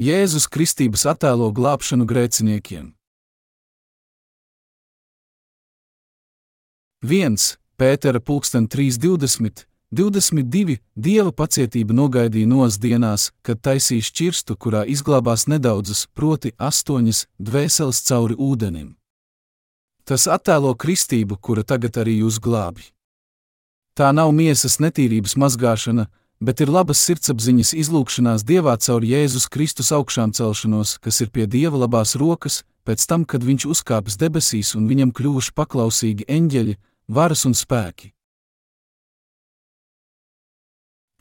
Jēzus Kristības attēlo glābšanu grēciniekiem. 1. Pētera pulksten 3.20, 22. Dieva pacietība nogaidīja nos dienās, kad taisīs čirstu, kurā izglābās nedaudzas, proti astoņas dvēseles cauri ūdenim. Tas attēlo kristību, kura tagad arī jūs glābi. Tā nav miesas netīrības mazgāšana, bet ir labas sirdsapziņas izlūkšanās Dievā caur Jēzus Kristus augšām celšanos, kas ir pie Dieva labās rokas, pēc tam, kad Viņš uzkāpis debesīs un viņam kļuvuši paklausīgi eņģeļi, varas un spēki.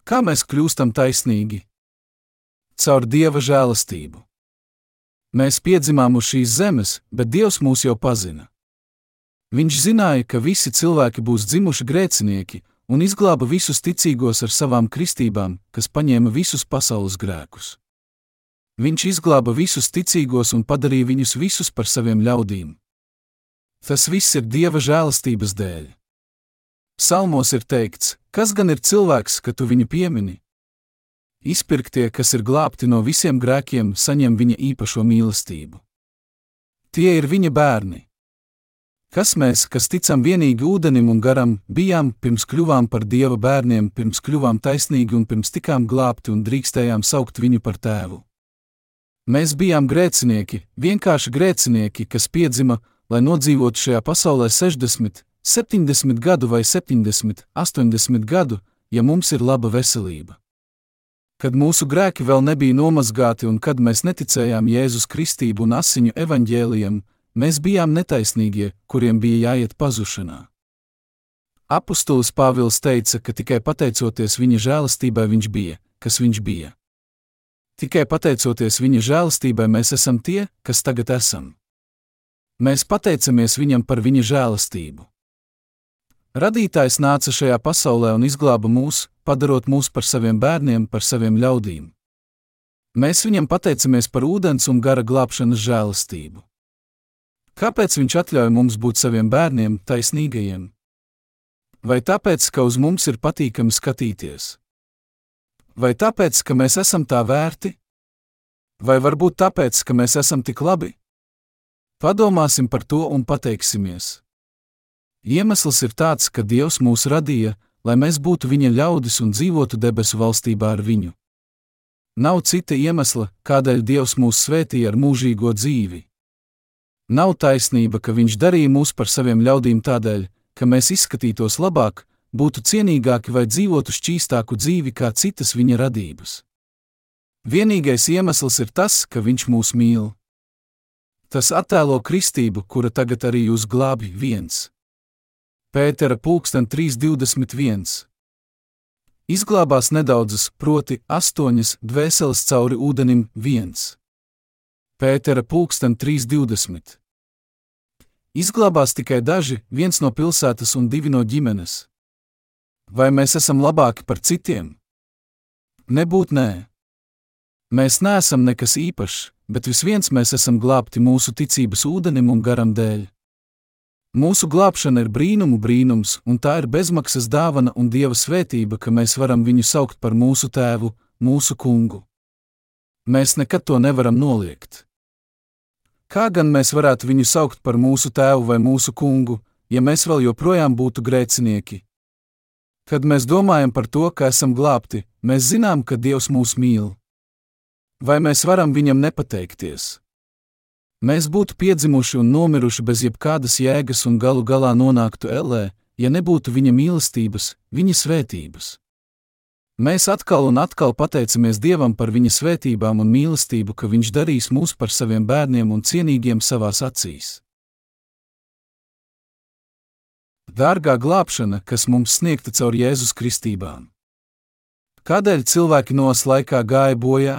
Kā mēs kļūstam taisnīgi? Caur Dieva žēlastību. Mēs piedzimām uz šīs zemes, bet Dievs mūs jau pazina. Viņš zināja, ka visi cilvēki būs dzimuši grēcinieki, un izglāba visus ticīgos ar savām kristībām, kas paņēma visus pasaules grēkus. Viņš izglāba visus ticīgos un padarīja viņus visus par saviem ļaudīm. Tas viss ir Dieva žēlastības dēļ. Salmos ir teikts, kas gan ir cilvēks, ka tu viņu piemini? Izpirktie, kas ir glābti no visiem grēkiem, saņem viņa īpašo mīlestību. Tie ir viņa bērni. Kas mēs, kas ticam vienīgi ūdenim un garam, bijām pirms kļuvām par dieva bērniem, pirms kļuvām taisnīgi un pirms tikām glābti un drīkstējām saukt viņu par tēvu? Mēs bijām grēcinieki, vienkārši grēcinieki, kas piedzima, lai nodzīvotu šajā pasaulē 60, 70 gadu vai 70, 80 gadu, ja mums ir laba veselība. Kad mūsu grēki vēl nebija nomazgāti un kad mēs neticējām Jēzus Kristību un asiņu evaņģēlijam, Mēs bijām netaisnīgie, kuriem bija jāiet pazušanā. Apostols Pāvils teica, ka tikai pateicoties viņa žēlastībai viņš bija, kas viņš bija. Tikai pateicoties viņa žēlastībai mēs esam tie, kas tagad esam. Mēs pateicamies viņam par viņa žēlastību. Radītājs nāca šajā pasaulē un izglāba mūs, padarot mūs par saviem bērniem, par saviem ļaudīm. Mēs viņam pateicamies par ūdens un gara glābšanas žēlastību. Kāpēc viņš atļauj mums būt saviem bērniem, taisnīgajiem? Vai tāpēc, ka uz mums ir patīkami skatīties? Vai tāpēc, ka mēs esam tā vērti? Vai varbūt tāpēc, ka mēs esam tik labi? Padomāsim par to un pateiksimies. Iemesls ir tāds, ka Dievs mūs radīja, lai mēs būtu viņa ļaudis un dzīvotu debesu valstībā ar viņu. Nav cita iemesla, kādēļ Dievs mūs svētīja ar mūžīgo dzīvi. Nav taisnība, ka viņš darīja mūs par saviem ļaudīm tādēļ, ka mēs izskatītos labāk, būtu cienīgāki vai dzīvotu šķīstāku dzīvi kā citas viņa radības. Vienīgais iemesls ir tas, ka viņš mūs mīl. Tas attēlo kristību, kura tagad arī jūs glābi viens. Pētera pulksten 3.21. Izglābās nedaudzas, proti, astoņas dvēseles cauri ūdenim viens. Pētera pulksten 3.20. Izglābās tikai daži, viens no pilsētas un divi no ģimenes. Vai mēs esam labāki par citiem? Nebūt nē. Mēs neesam nekas īpašs, bet viens mēs esam glābti mūsu ticības ūdenim un garam dēļ. Mūsu glābšana ir brīnumu brīnums, un tā ir bezmaksas dāvana un dieva svētība, ka mēs varam viņu saukt par mūsu tēvu, mūsu kungu. Mēs nekad to nevaram noliegt. Kā gan mēs varētu viņu saukt par mūsu tēvu vai mūsu kungu, ja mēs vēl joprojām būtu grēcinieki? Kad mēs domājam par to, ka esam glābti, mēs zinām, ka Dievs mūs mīl. Vai mēs varam viņam nepateikties? Mēs būtu piedzimuši un nomiruši bez jebkādas jēgas un galu galā nonāktu ellē, ja nebūtu viņa mīlestības, viņa svētības. Mēs atkal un atkal pateicamies Dievam par viņa svētībām un mīlestību, ka Viņš darīs mūs par saviem bērniem un cienīgiem savās acīs. Dārgā glābšana, kas mums sniegta caur Jēzus kristībām. Kādēļ cilvēki nos laikā gāja bojā?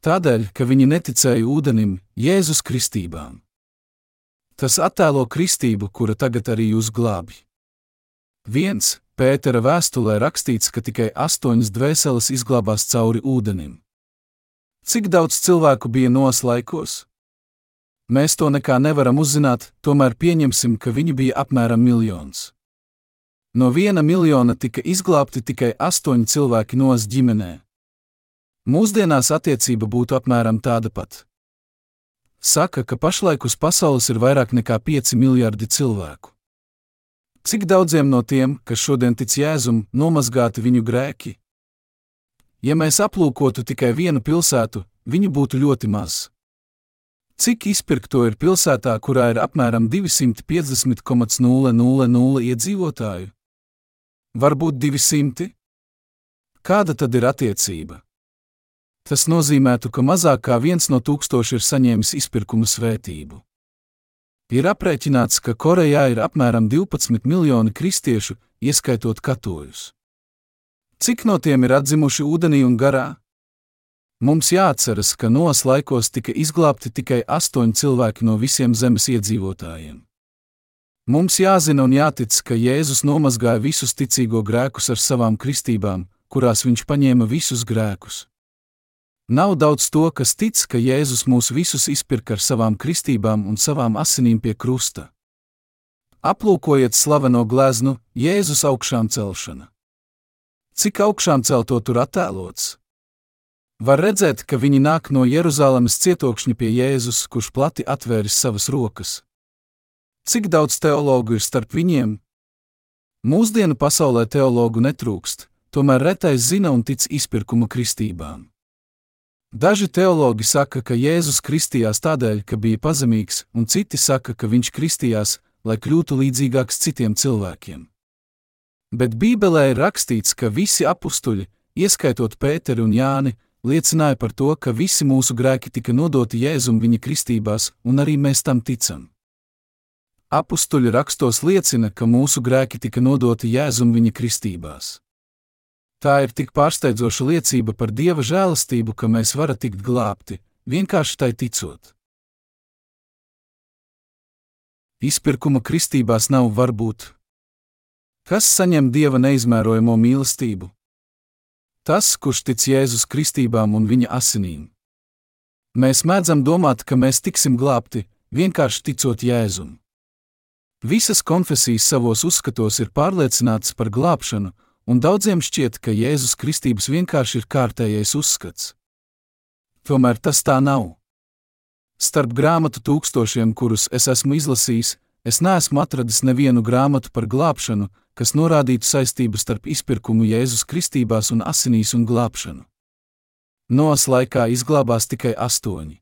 Tādēļ, ka viņi neticēja ūdenim, Jēzus kristībām. Tas attēlo kristību, kura tagad arī jūs glābj. 1. Pētera vēstulē rakstīts, ka tikai astoņas dvēseles izglābās cauri ūdenim. Cik daudz cilvēku bija noslaikos? Mēs to nekā nevaram uzzināt, tomēr pieņemsim, ka viņi bija apmēram miljons. No viena miljona tika izglābti tikai astoņi cilvēki no ģimenē. Mūsdienās attiecība būtu apmēram tāda pati. Saka, ka pašlaik uz pasaules ir vairāk nekā 5 miljardi cilvēku. Cik daudziem no tiem, kas šodien tic Jēzum, nomazgāti viņu grēki? Ja mēs aplūkotu tikai vienu pilsētu, viņu būtu ļoti maz. Cik izpirkto ir pilsētā, kurā ir apmēram 250,000 iedzīvotāju? Varbūt 200? Kāda tad ir attiecība? Tas nozīmētu, ka mazāk kā viens no tūkstošiem ir saņēmis izpirkuma svētību. Ir aprēķināts, ka Korejā ir apmēram 12 miljoni kristiešu, ieskaitot katoļus. Cik no tiem ir atzimuši ūdenī un garā? Mums jāatceras, ka nos laikos tika izglābti tikai astoņi cilvēki no visiem zemes iedzīvotājiem. Mums jāzina un jātic, ka Jēzus nomazgāja visus ticīgo grēkus ar savām kristībām, kurās viņš paņēma visus grēkus. Nav daudz to, kas tic, ka Jēzus mūs visus izpirka ar savām kristībām un savām asinīm pie krusta. Aplūkojiet slaveno gleznu, Jēzus augšām celšana. Cik augšām celto tur attēlots? Var redzēt, ka viņi nāk no Jeruzalemes cietokšņa pie Jēzus, kurš plati atvēris savas rokas. Cik daudz teologu ir starp viņiem? Mūsdienu pasaulē teologu netrūkst, tomēr retais zina un tic izpirkuma kristībām. Daži teologi saka, ka Jēzus kristījās tādēļ, ka bija pazemīgs, un citi saka, ka viņš kristījās, lai kļūtu līdzīgāks citiem cilvēkiem. Bet Bībelē ir rakstīts, ka visi apstuļi, ieskaitot Pēteru un Jāni, liecināja par to, ka visi mūsu grēki tika nodoti Jēzum viņa kristībās, un arī mēs tam ticam. Apstuļi rakstos liecina, ka mūsu grēki tika nodoti Jēzum viņa kristībās. Tā ir tik pārsteidzoša liecība par Dieva žēlastību, ka mēs varam tikt glābti, vienkārši tai ticot. Izpirkuma kristībās nav varbūt. Kas saņem Dieva neizmērojamo mīlestību? Tas, kurš tic Jēzus kristībām un viņa asinīm. Mēs mēdzam domāt, ka mēs tiksim glābti, vienkārši ticot Jēzum. Visas konfesijas savos uzskatos ir pārliecinātas par glābšanu, un daudziem šķiet, ka Jēzus Kristības vienkārši ir kārtējais uzskats. Tomēr tas tā nav. Starp grāmatu tūkstošiem, kurus es esmu izlasījis, es neesmu atradis nevienu grāmatu par glābšanu, kas norādītu saistību starp izpirkumu Jēzus Kristībās un asinīs un glābšanu. Noas laikā izglābās tikai astoņi.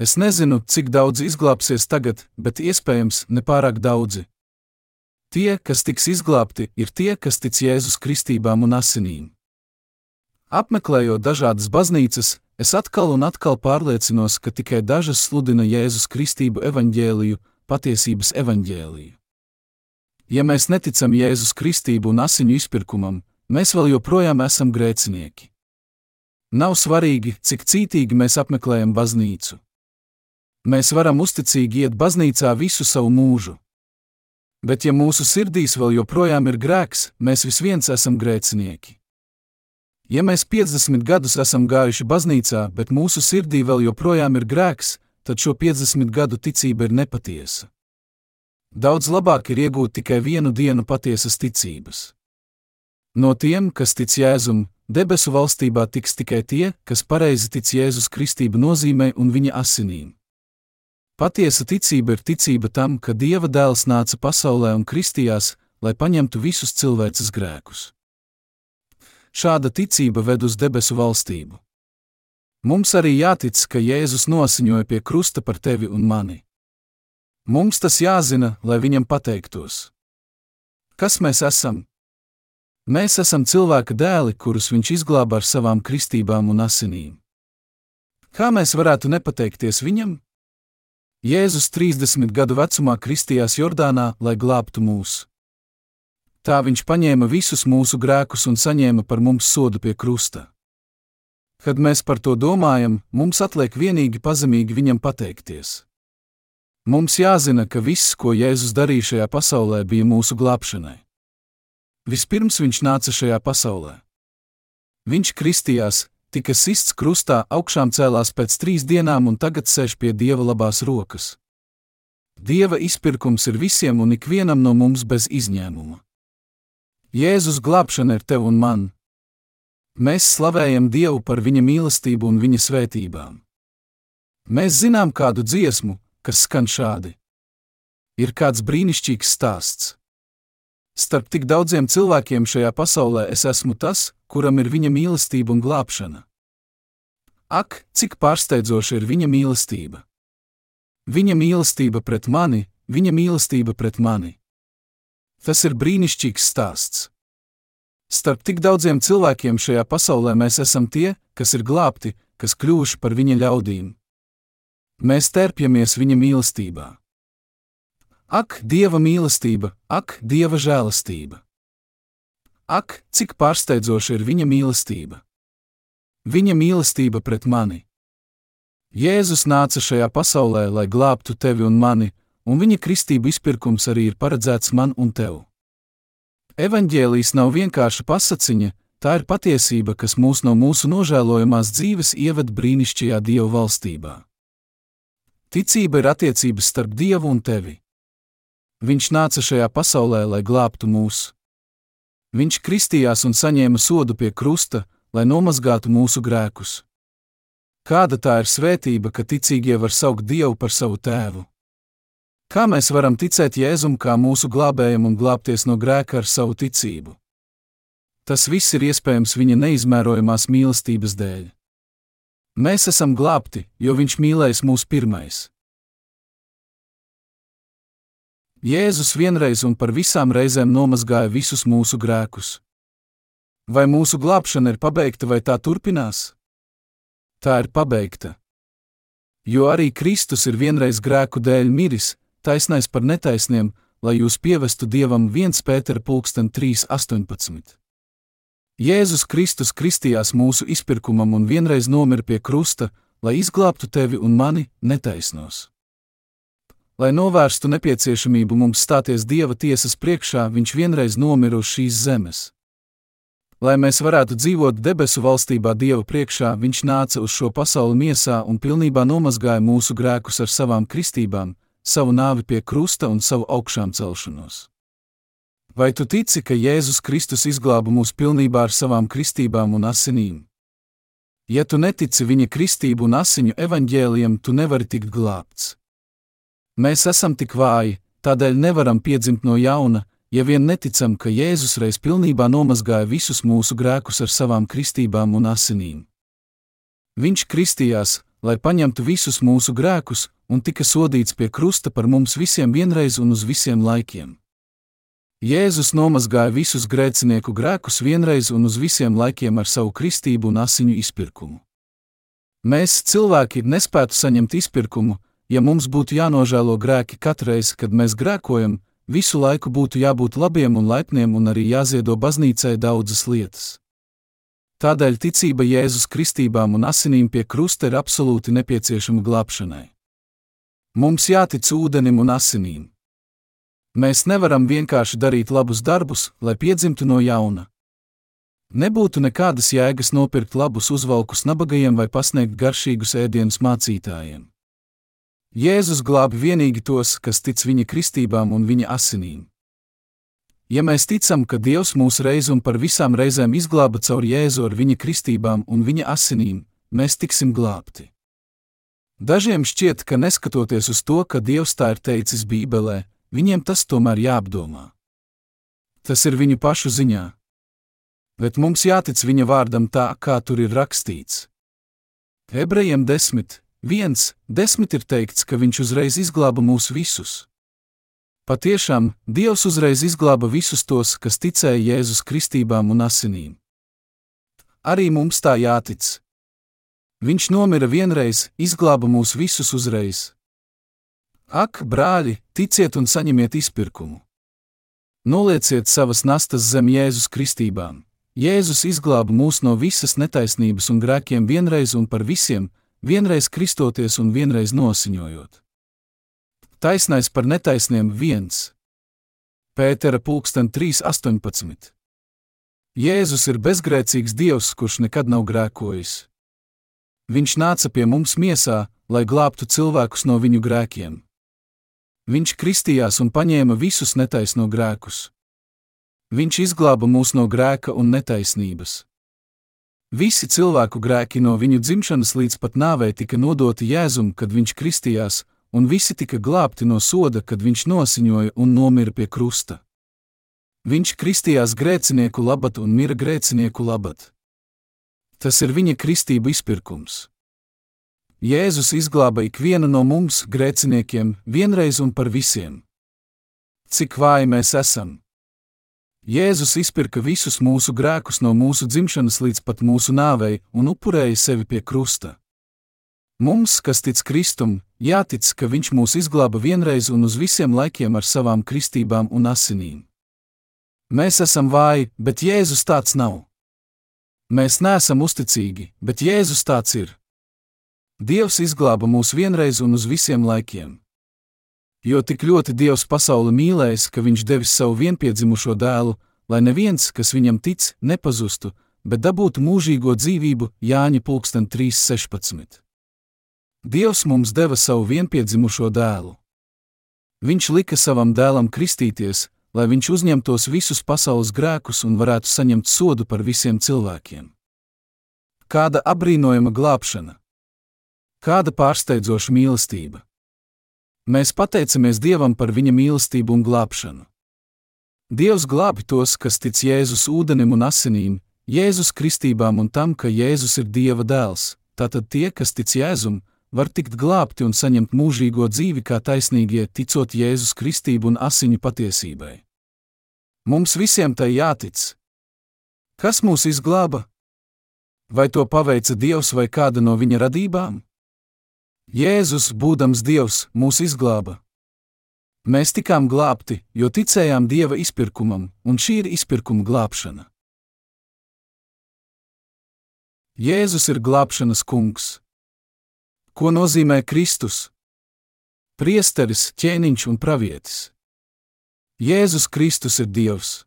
Es nezinu, cik daudz izglābsies tagad, bet iespējams nepārāk daudzi. Tie, kas tiks izglābti, ir tie, kas tic Jēzus kristībām un asinīm. Apmeklējot dažādas baznīcas, es atkal un atkal pārliecinos, ka tikai dažas sludina Jēzus kristību evaņģēliju, patiesības evaņģēliju. Ja mēs neticam Jēzus kristību un asiņu izpirkumam, mēs vēl joprojām esam grēcinieki. Nav svarīgi, cik cītīgi mēs apmeklējam baznīcu. Mēs varam uzticīgi iet baznīcā visu savu mūžu. Bet, ja mūsu sirdīs vēl joprojām ir grēks, mēs visi esam grēcinieki. Ja mēs 50 gadus esam gājuši baznīcā, bet mūsu sirdī vēl joprojām ir grēks, tad šo 50 gadu ticība ir nepatiesa. Daudz labāk ir iegūt tikai vienu dienu patiesas ticības. No tiem, kas tic Jēzum, debesu valstībā tiks tikai tie, kas pareizi tic Jēzus Kristība nozīmē un viņa asinīm. Patiesa ticība ir ticība tam, ka Dieva dēls nāca pasaulē un kristījās, lai paņemtu visus cilvēces grēkus. Šāda ticība ved uz debesu valstību. Mums arī jātic, ka Jēzus nosiņoja pie krusta par tevi un mani. Mums tas jāzina, lai viņam pateiktos. Kas mēs esam? Mēs esam cilvēka dēli, kurus viņš izglāba ar savām kristībām un asinīm. Kā mēs varētu nepateikties viņam? Jēzus 30 gadu vecumā kristījās Jordānā, lai glābtu mūs. Tā viņš paņēma visus mūsu grēkus un saņēma par mums sodu pie krusta. Kad mēs par to domājam, mums atliek vienīgi pazemīgi viņam pateikties. Mums jāzina, ka viss, ko Jēzus darīja šajā pasaulē, bija mūsu glābšanai. Vispirms viņš nāca šajā pasaulē. Viņš kristījās, tika sists krustā, augšām cēlās pēc trīs dienām un tagad sēž pie dieva labās rokas. Dieva izpirkums ir visiem un ikvienam no mums bez izņēmuma. Jēzus glābšana ir tev un man. Mēs slavējam Dievu par viņa mīlestību un viņa svētībām. Mēs zinām kādu dziesmu, kas skan šādi: Ir kāds brīnišķīgs stāsts. Starp tik daudziem cilvēkiem šajā pasaulē es esmu tas, kuram ir viņa mīlestība un glābšana. Ak, cik pārsteidzoša ir viņa mīlestība! Viņa mīlestība pret mani, viņa mīlestība pret mani. Tas ir brīnišķīgs stāsts. Starp tik daudziem cilvēkiem šajā pasaulē mēs esam tie, kas ir glābti, kas kļuvuši par viņa ļaudīm. Mēs terpjamies viņa mīlestībā. Ak, Dieva mīlestība, ak, Dieva žēlastība! Ak, cik pārsteidzoša ir viņa mīlestība! Viņa mīlestība pret mani! Jēzus nāca šajā pasaulē, lai glābtu tevi un mani, un viņa kristība izpirkums arī ir paredzēts man un tev. Evanģēlijs nav vienkārša pasakiņa, tā ir patiesība, kas mūs no mūsu nožēlojamās dzīves ieved brīnišķīgajā Dieva valstībā. Ticība ir attiecības starp Dievu un tevi. Viņš nāca šajā pasaulē, lai glābtu mūs. Viņš kristījās un saņēma sodu pie krusta, lai nomazgātu mūsu grēkus. Kāda tā ir svētība, ka ticīgie var saukt Dievu par savu tēvu? Kā mēs varam ticēt Jēzum kā mūsu glābējam un glābties no grēka ar savu ticību? Tas viss ir iespējams viņa neizmērojamās mīlestības dēļ. Mēs esam glābti, jo viņš mīlēs mūs pirmais. Jēzus vienreiz un par visām reizēm nomazgāja visus mūsu grēkus. Vai mūsu glābšana ir pabeigta vai tā turpinās? Tā ir pabeigta. Jo arī Kristus ir vienreiz grēku dēļ miris, taisnais par netaisniem, lai jūs pievestu Dievam 1 Pētera pulksten 3.18. Jēzus Kristus kristījās mūsu izpirkumam un vienreiz nomira pie krusta, lai izglābtu tevi un mani netaisnos. Lai novērstu nepieciešamību mums stāties Dieva tiesas priekšā, Viņš vienreiz nomira uz šīs zemes. Lai mēs varētu dzīvot debesu valstībā Dieva priekšā, Viņš nāca uz šo pasauli miesā un pilnībā nomazgāja mūsu grēkus ar savām kristībām, savu nāvi pie krusta un savu augšām celšanos. Vai tu tici, ka Jēzus Kristus izglāba mūs pilnībā ar savām kristībām un asinīm? Ja tu netici viņa kristību un asiņu evaņģēliem, tu nevari tikt glābts. Mēs esam tik vāji, tādēļ nevaram piedzimt no jauna, ja vien neticam, ka Jēzus reiz pilnībā nomazgāja visus mūsu grēkus ar savām kristībām un asinīm. Viņš kristījās, lai paņemtu visus mūsu grēkus, un tika sodīts pie krusta par mums visiem vienreiz un uz visiem laikiem. Jēzus nomazgāja visus grēcinieku grēkus vienreiz un uz visiem laikiem ar savu kristību un asiņu izpirkumu. Mēs, cilvēki, nespētu saņemt izpirkumu, ja mums būtu jānožēlo grēki katreiz, kad mēs grēkojam, visu laiku būtu jābūt labiem un laipniem un arī jāziedo baznīcai daudzas lietas. Tādēļ ticība Jēzus kristībām un asinīm pie krusta ir absolūti nepieciešama glābšanai. Mums jātic ūdenim un asinīm. Mēs nevaram vienkārši darīt labus darbus, lai piedzimtu no jauna. Nebūtu nekādas jēgas nopirkt labus uzvalkus nabagajiem vai pasniegt garšīgus ēdienus mācītājiem. Jēzus glāb vienīgi tos, kas tic viņa kristībām un viņa asinīm. Ja mēs ticam, ka Dievs mūs reiz un par visām reizēm izglāba caur Jēzu ar viņa kristībām un viņa asinīm, mēs tiksim glābti. Dažiem šķiet, ka neskatoties uz to, ka Dievs tā ir teicis Bībelē, viņiem tas tomēr jāapdomā. Tas ir viņu pašu ziņā. Bet mums jātic viņa vārdam tā, kā tur ir rakstīts. Ebrejiem 10, Viens, desmit ir teikts, ka viņš uzreiz izglāba mūs visus. Patiešām, Dievs uzreiz izglāba visus tos, kas ticēja Jēzus kristībām un asinīm. Arī mums tā jātic. Viņš nomira vienreiz, izglāba mūs visus uzreiz. Ak, brāļi, ticiet un saņemiet izpirkumu! Nolieciet savas nastas zem Jēzus kristībām. Jēzus izglāba mūs no visas netaisnības un grēkiem vienreiz un par visiem, vienreiz kristoties un vienreiz nosiņojot. Taisnais par netaisniem viens. Pētera pulksten 3.18. Jēzus ir bezgrēcīgs Dievs, kurš nekad nav grēkojis. Viņš nāca pie mums miesā, lai glābtu cilvēkus no viņu grēkiem. Viņš kristījās un paņēma visus netaisno grēkus. Viņš izglāba mūs no grēka un netaisnības. Visi cilvēku grēki no viņu dzimšanas līdz pat nāvei tika nodoti Jēzum, kad viņš kristījās, un visi tika glābti no soda, kad viņš nosiņoja un nomira pie krusta. Viņš kristījās grēcinieku labad un mira grēcinieku labad. Tas ir viņa kristība izpirkums. Jēzus izglāba ikvienu no mums, grēciniekiem, vienreiz un par visiem. Cik vāji mēs esam! Jēzus izpirka visus mūsu grēkus no mūsu dzimšanas līdz pat mūsu nāvei un upurēja sevi pie krusta. Mums, kas tic Kristum, jātic, ka Viņš mūs izglāba vienreiz un uz visiem laikiem ar savām kristībām un asinīm. Mēs esam vāji, bet Jēzus tāds nav. Mēs neesam uzticīgi, bet Jēzus tāds ir. Dievs izglāba mūs vienreiz un uz visiem laikiem. Jo tik ļoti Dievs pasauli mīlējis, ka Viņš devis savu vienpiedzimušo dēlu, lai neviens, kas viņam tic, nepazustu, bet dabūtu mūžīgo dzīvību Jāņa 3.16. Dievs mums deva savu vienpiedzimušo dēlu. Viņš lika savam dēlam kristīties, lai viņš uzņemtos visus pasaules grēkus un varētu saņemt sodu par visiem cilvēkiem. Kāda apbrīnojama glābšana! Kāda pārsteidzoša mīlestība! Mēs pateicamies Dievam par viņa mīlestību un glābšanu. Dievs glābi tos, kas tic Jēzus ūdenim un asinīm, Jēzus kristībām un tam, ka Jēzus ir Dieva dēls. Tātad tie, kas tic Jēzum, var tikt glābti un saņemt mūžīgo dzīvi kā taisnīgie, ticot Jēzus kristību un asiņu patiesībai. Mums visiem tai jātic. Kas mūs izglāba? Vai to paveica Dievs vai kāda no viņa radībām? Jēzus, būdams Dievs, mūs izglāba. Mēs tikām glābti, jo ticējām Dieva izpirkumam, un šī ir izpirkuma glābšana. Jēzus ir glābšanas kungs. Ko nozīmē Kristus? Priesteris, ķēniņš un pravietis. Jēzus Kristus ir Dievs.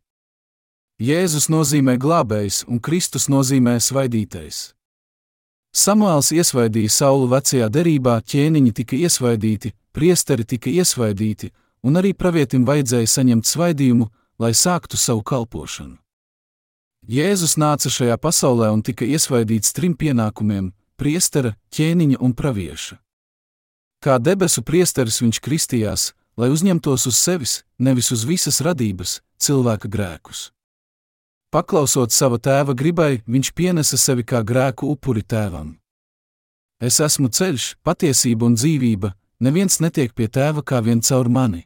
Jēzus nozīmē glābējs, un Kristus nozīmē svaidītais. Samuēls iesvaidīja saulu vecajā derībā, ķēniņi tika iesvaidīti, priesteri tika iesvaidīti, un arī pravietim vajadzēja saņemt svaidījumu, lai sāktu savu kalpošanu. Jēzus nāca šajā pasaulē un tika iesvaidīts trim pienākumiem - priestera, ķēniņa un pravieša. Kā debesu priesteris viņš kristījās, lai uzņemtos uz sevis, nevis uz visas radības, cilvēka grēkus. Paklausot sava tēva gribai, viņš pienesa sevi kā grēku upuri tēvam. Es esmu ceļš, patiesība un dzīvība, neviens netiek pie tēva kā vien caur mani.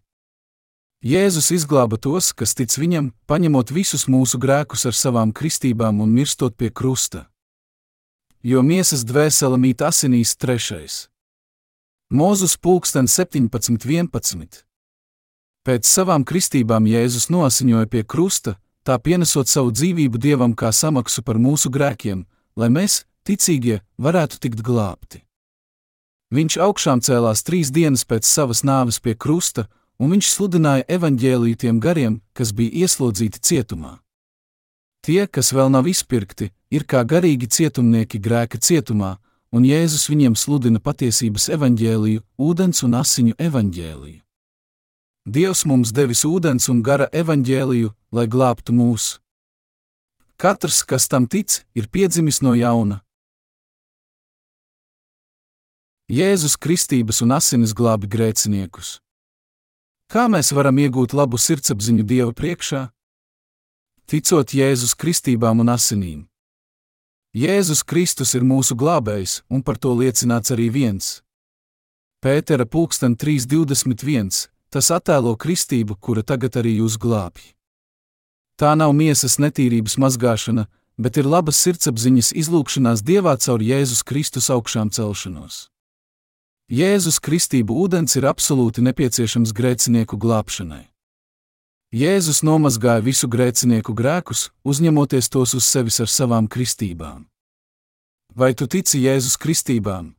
Jēzus izglāba tos, kas tic viņam, paņemot visus mūsu grēkus ar savām kristībām un mirstot pie krusta. Jo miesas dvēsele mīt asinīs trešais. Mūzus pulksten 17.11. Pēc savām kristībām Jēzus nosiņoja pie krusta, tā pienesot savu dzīvību Dievam kā samaksu par mūsu grēkiem, lai mēs, ticīgie, varētu tikt glābti. Viņš augšām cēlās trīs dienas pēc savas nāves pie krusta, un viņš sludināja evaņģēliju tiem gariem, kas bija ieslodzīti cietumā. Tie, kas vēl nav izpirkti, ir kā garīgi cietumnieki grēka cietumā, un Jēzus viņiem sludina patiesības evaņģēliju, ūdens un asiņu evaņģēliju. Dievs mums devis ūdens un gara evaņģēliju, lai glābtu mūs. Katrs, kas tam tic, ir piedzimis no jauna. Jēzus Kristības un asinis glābi grēciniekus. Kā mēs varam iegūt labu sirdsapziņu Dieva priekšā? Ticot Jēzus Kristībām un asinīm. Jēzus Kristus ir mūsu glābējs, un par to liecināts arī viens. Pētera pulksten 3.21 Tas attēlo kristību, kura tagad arī jūs glābj. Tā nav miesas netīrības mazgāšana, bet ir labas sirdsapziņas izlūkšanās Dievā caur Jēzus Kristus augšām celšanos. Jēzus Kristību ūdens ir absolūti nepieciešams grēcinieku glābšanai. Jēzus nomazgāja visu grēcinieku grēkus, uzņemoties tos uz sevis ar savām kristībām. Vai tu tici Jēzus kristībām?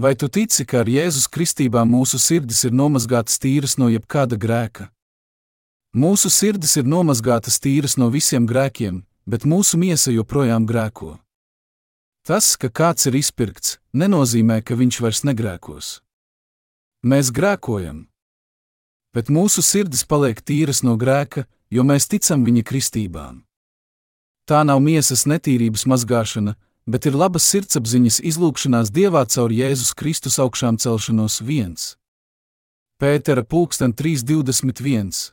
Vai tu tici, ka ar Jēzus kristībā mūsu sirdis ir nomazgātas tīras no jebkāda grēka? Mūsu sirdis ir nomazgātas tīras no visiem grēkiem, bet mūsu miesa joprojām grēko. Tas, ka kāds ir izpirkts, nenozīmē, ka viņš vairs negrēkos. Mēs grēkojam, bet mūsu sirdis paliek tīras no grēka, jo mēs ticam viņa kristībām. Tā nav miesas netīrības mazgāšana, bet ir labas sirdsapziņas izlūkšanās Dievā caur Jēzus Kristus augšām celšanos viens. Pētera pulksten 3.21.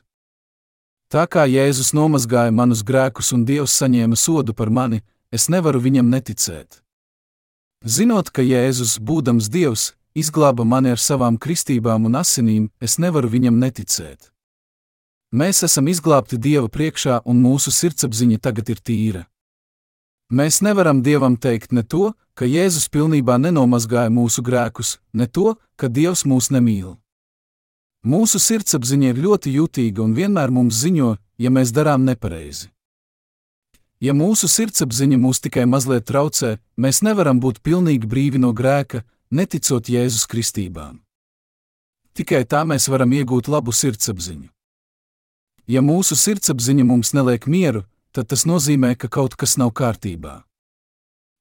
Tā kā Jēzus nomazgāja manus grēkus un Dievs saņēma sodu par mani, es nevaru viņam neticēt. Zinot, ka Jēzus, būdams Dievs, izglāba mani ar savām kristībām un asinīm, es nevaru viņam neticēt. Mēs esam izglābti Dieva priekšā, un mūsu sirdsapziņa tagad ir tīra. Mēs nevaram Dievam teikt ne to, ka Jēzus pilnībā nenomazgāja mūsu grēkus, ne to, ka Dievs mūs nemīl. Mūsu sirdsapziņa ir ļoti jutīga un vienmēr mums ziņo, ja mēs darām nepareizi. Ja mūsu sirdsapziņa mūs tikai mazliet traucē, mēs nevaram būt pilnīgi brīvi no grēka, neticot Jēzus kristībām. Tikai tā mēs varam iegūt labu sirdsapziņu. Ja mūsu sirdsapziņa mums neliek mieru, tad tas nozīmē, ka kaut kas nav kārtībā.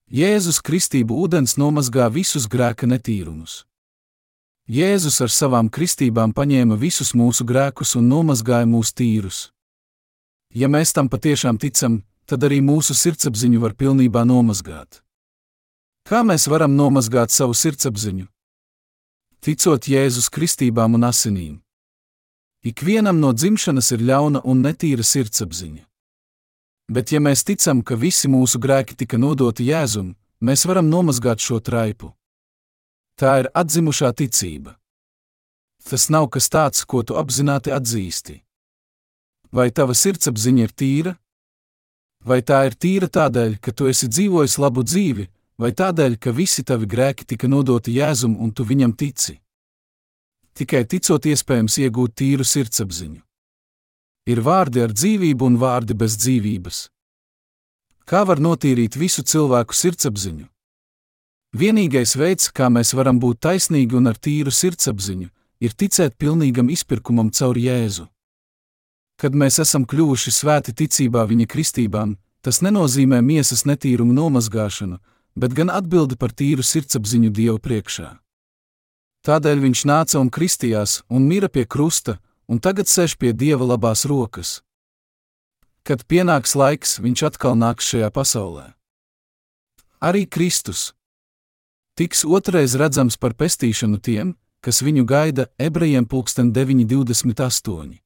Jēzus kristību ūdens nomazgā visus grēka netīrumus. Jēzus ar savām kristībām paņēma visus mūsu grēkus un nomazgāja mūs tīrus. Ja mēs tam patiešām ticam, tad arī mūsu sirdsapziņu var pilnībā nomazgāt. Kā mēs varam nomazgāt savu sirdsapziņu? Ticot Jēzus kristībām un asinīm. Ikvienam no dzimšanas ir ļauna un netīra sirdsapziņa. Bet, ja mēs ticam, ka visi mūsu grēki tika nodoti Jēzum, mēs varam nomazgāt šo traipu. Tā ir atzimušā ticība. Tas nav kas tāds, ko tu apzināti atzīsti. Vai tava sirdsapziņa ir tīra? Vai tā ir tīra tādēļ, ka tu esi dzīvojis labu dzīvi, vai tādēļ, ka visi tavi grēki tika nodoti Jēzum un tu viņam tici? Tikai ticot, iespējams iegūt tīru sirdsapziņu. Ir vārdi ar dzīvību un vārdi bez dzīvības. Kā var notīrīt visu cilvēku sirdsapziņu? Vienīgais veids, kā mēs varam būt taisnīgi un ar tīru sirdsapziņu, ir ticēt pilnīgam izpirkumam caur Jēzu. Kad mēs esam kļuvuši svēti ticībā viņa kristībām, tas nenozīmē miesas netīrumu nomazgāšanu, bet gan atbildi par tīru sirdsapziņu Dieva priekšā. Tādēļ viņš nāca un kristījās un mira pie krusta, un tagad sēž pie Dieva labās rokas. Kad pienāks laiks, viņš atkal nāks šajā pasaulē. Arī Kristus, tiks otrais redzams par pestīšanu tiem, kas viņu gaida ebrejiem pulksten 9.28.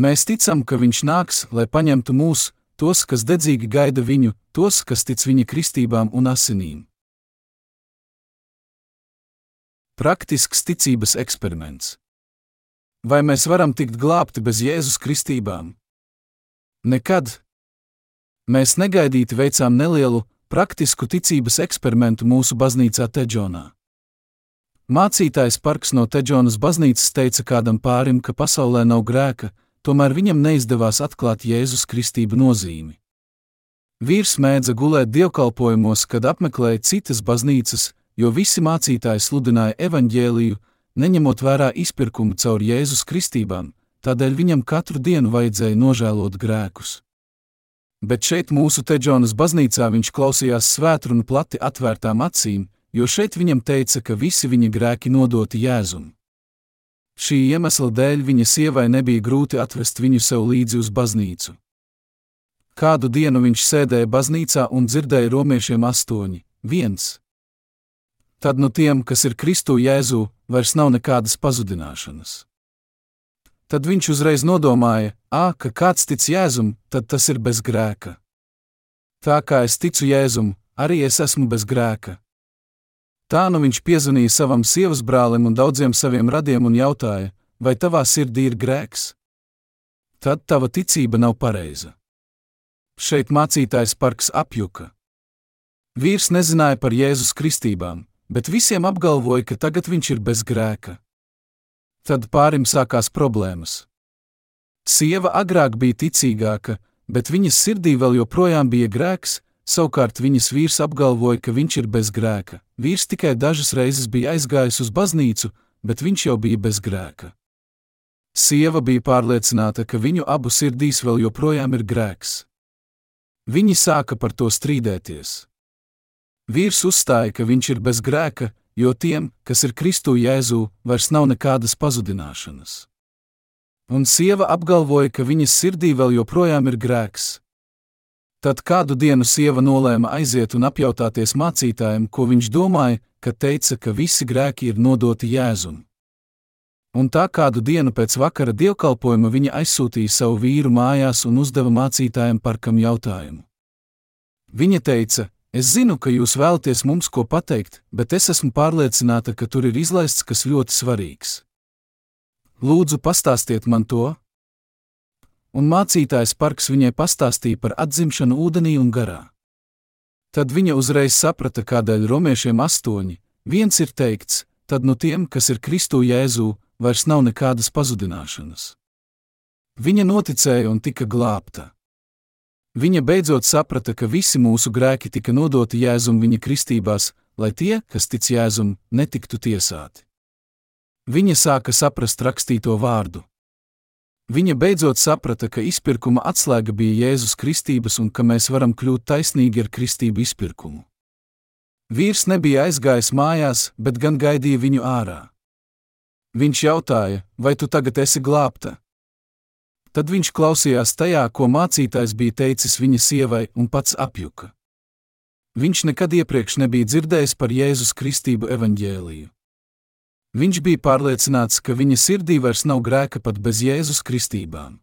Mēs ticam, ka viņš nāks, lai paņemtu mūs, tos, kas dedzīgi gaida viņu, tos, kas tic viņa kristībām un asinīm. Praktisks ticības eksperiments. Vai mēs varam tikt glābti bez Jēzus kristībām? Nekad. Mēs negaidīti veicām nelielu, praktisku ticības eksperimentu mūsu baznīcā Teģonā. Mācītājs Parks no Teģonas baznīcas teica kādam pārim, ka pasaulē nav grēka, tomēr viņam neizdevās atklāt Jēzus Kristību nozīmi. Vīrs mēdza gulēt dievkalpojumos, kad apmeklēja citas baznīcas, jo visi mācītāji sludināja evaņģēliju, neņemot vērā izpirkumu caur Jēzus Kristībām, tādēļ viņam katru dienu vajadzēja nožēlot grēkus bet šeit mūsu Teģonas baznīcā viņš klausījās svētrunu plati atvērtām acīm, jo šeit viņam teica, ka visi viņa grēki nodoti Jēzum. Šī iemesla dēļ viņa sievai nebija grūti atvest viņu sev līdzi uz baznīcu. Kādu dienu viņš sēdēja baznīcā un dzirdēja romiešiem astoņi, viens. Tad no tiem, kas ir Kristu Jēzu, vairs nav nekādas pazudināšanas. Tad viņš uzreiz nodomāja, ah, ka kāds tic Jēzum, tad tas ir bez grēka. Tā kā es ticu Jēzum, arī es esmu bez grēka. Tā nu viņš piezvanīja savam sievas brālim un daudziem saviem radiem un jautāja, vai tavā sirdī ir grēks? Tad tava ticība nav pareiza. Šeit mācītājs parks apjuka. Vīrs nezināja par Jēzus kristībām, bet visiem apgalvoja, ka tagad viņš ir bez grēka. Tad pārim sākās problēmas. Sieva agrāk bija ticīgāka, bet viņas sirdī vēl joprojām bija grēks, savukārt viņas vīrs apgalvoja, ka viņš ir bez grēka. Vīrs tikai dažas reizes bija aizgājis uz baznīcu, bet viņš jau bija bez grēka. Sieva bija pārliecināta, ka viņu abu sirdīs vēl joprojām ir grēks. Viņi sāka par to strīdēties. Vīrs uzstāja, ka viņš ir bez grēka, jo tiem, kas ir Kristu Jēzū, vairs nav nekādas pazudināšanas. Un sieva apgalvoja, ka viņas sirdī vēl joprojām ir grēks. Tad kādu dienu sieva nolēma aiziet un apjautāties mācītājiem, ko viņš domāja, kad teica, ka visi grēki ir nodoti Jēzum. Un tā kādu dienu pēc vakara dievkalpojuma viņa aizsūtīja savu vīru mājās un uzdeva mācītājiem par kam jautājumu. Viņa teica: Es zinu, ka jūs vēlaties mums ko pateikt, bet es esmu pārliecināta, ka tur ir izlaists kas ļoti svarīgs. Lūdzu, pastāstiet man to, un mācītājs Parks viņai pastāstīja par atzimšanu ūdenī un garā. Tad viņa uzreiz saprata, kādēļ romiešiem astoņi, viens ir teikts, tad no tiem, kas ir Kristu Jēzū, vairs nav nekādas pazudināšanas. Viņa noticēja un tika glābta. Viņa beidzot saprata, ka visi mūsu grēki tika nodoti Jēzum viņa kristībās, lai tie, kas tic Jēzum, netiktu tiesāti. Viņa sāka saprast rakstīto vārdu. Viņa beidzot saprata, ka izpirkuma atslēga bija Jēzus Kristības un ka mēs varam kļūt taisnīgi ar kristību izpirkumu. Vīrs nebija aizgājis mājās, bet gan gaidīja viņu ārā. Viņš jautāja, vai tu tagad esi glābta? Tad viņš klausījās tajā, ko mācītājs bija teicis viņa sievai, un pats apjuka. Viņš nekad iepriekš nebija dzirdējis par Jēzus Kristību evaņģēliju. Viņš bija pārliecināts, ka viņa sirdī vairs nav grēka pat bez Jēzus kristībām.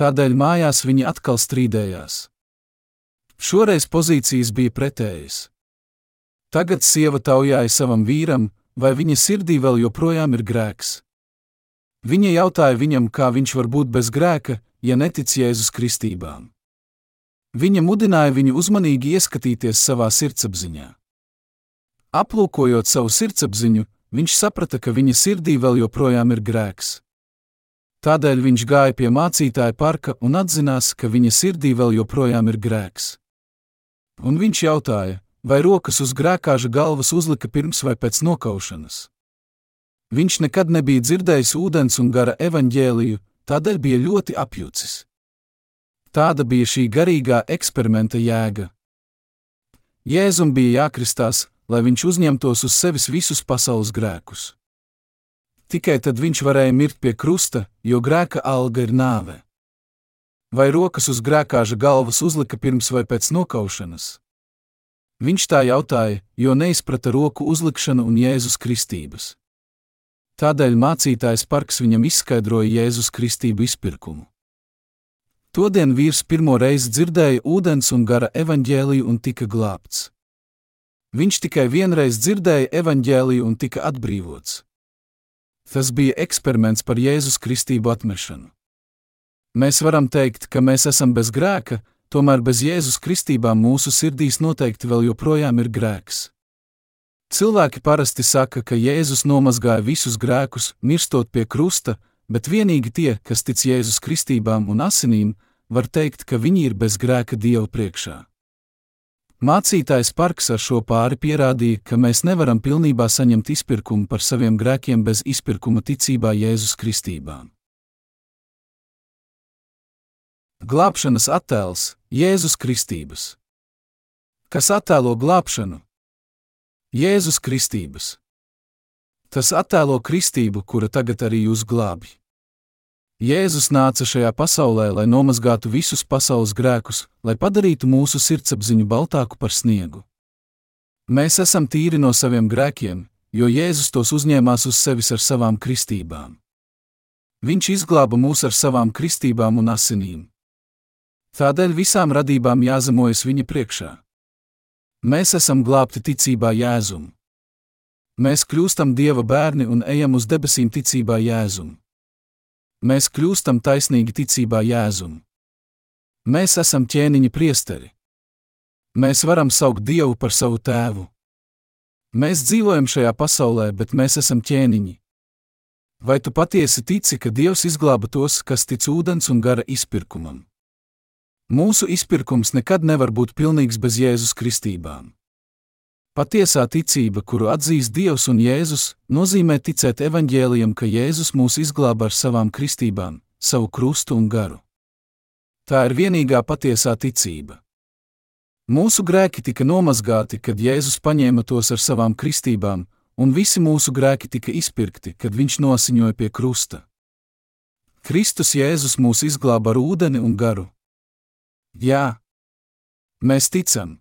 Tādēļ mājās viņi atkal strīdējās. Šoreiz pozīcijas bija pretējas. Tagad sieva taujāja savam vīram, vai viņa sirdī vēl joprojām ir grēks. Viņa jautāja viņam, kā viņš var būt bez grēka, ja netic Jēzus kristībām. Viņa mudināja viņu uzmanīgi ieskatīties savā sirdsapziņā. Aplūkojot savu sirdsapziņu, viņš saprata, ka viņa sirdī vēl joprojām ir grēks. Tādēļ viņš gāja pie mācītāja parka un atzinās, ka viņa sirdī vēl joprojām ir grēks. Un viņš jautāja, vai rokas uz grēkāža galvas uzlika pirms vai pēc nokaušanas. Viņš nekad nebija dzirdējis ūdens un gara evaņģēliju, tādēļ bija ļoti apjucis. Tāda bija šī garīgā eksperimenta jēga. Jēzum bija jākristās, lai viņš uzņemtos uz sevis visus pasaules grēkus. Tikai tad viņš varēja mirt pie krusta, jo grēka alga ir nāve. Vai rokas uz grēkāža galvas uzlika pirms vai pēc nokaušanas? Viņš tā jautāja, jo neizprata roku uzlikšanu un Jēzus kristības. Tādēļ mācītājs Parks viņam izskaidroja Jēzus kristību izpirkumu. Todien vīrs pirmo reizi dzirdēja ūdens un gara evaņģēliju un tika glābts. Viņš tikai vienreiz dzirdēja evaņģēliju un tika atbrīvots. Tas bija eksperiments par Jēzus Kristību atmešanu. Mēs varam teikt, ka mēs esam bez grēka, tomēr bez Jēzus Kristībām mūsu sirdīs noteikti vēl joprojām ir grēks. Cilvēki parasti saka, ka Jēzus nomazgāja visus grēkus, mirstot pie krusta, bet vienīgi tie, kas tic Jēzus Kristībām un asinīm, var teikt, ka viņi ir bez grēka Dieva priekšā. Mācītājs Parks ar šo pāri pierādīja, ka mēs nevaram pilnībā saņemt izpirkumu par saviem grēkiem bez izpirkuma ticībā Jēzus Kristībām. Glābšanas attēls Jēzus Kristības. Kas attēlo glābšanu? Jēzus Kristības. Tas attēlo kristību, kura tagad arī jūs glābj. Jēzus nāca šajā pasaulē, lai nomazgātu visus pasaules grēkus, lai padarītu mūsu sirdsapziņu baltāku par sniegu. Mēs esam tīri no saviem grēkiem, jo Jēzus tos uzņēmās uz sevis ar savām kristībām. Viņš izglāba mūs ar savām kristībām un asinīm. Tādēļ visām radībām jāzemojas viņa priekšā. Mēs esam glābti ticībā Jēzum. Mēs kļūstam Dieva bērni un ejam uz debesīm ticībā Jēzum. Mēs kļūstam taisnīgi ticībā Jēzum. Mēs esam ķēniņa priesteri. Mēs varam saukt Dievu par savu tēvu. Mēs dzīvojam šajā pasaulē, bet mēs esam ķēniņi. Vai tu patiesi tici, ka Dievs izglāba tos, kas tic ūdens un gara izpirkumam? Mūsu izpirkums nekad nevar būt pilnīgs bez Jēzus kristībām. Patiesā ticība, kuru atzīst Dievs un Jēzus, nozīmē ticēt evaņģēlijam, ka Jēzus mūs izglāba ar savām kristībām, savu krustu un garu. Tā ir vienīgā patiesā ticība. Mūsu grēki tika nomazgāti, kad Jēzus paņēma tos ar savām kristībām, un visi mūsu grēki tika izpirkti, kad viņš nosiņoja pie krusta. Kristus Jēzus mūs izglāba ar ūdeni un garu. Jā, mēs ticam.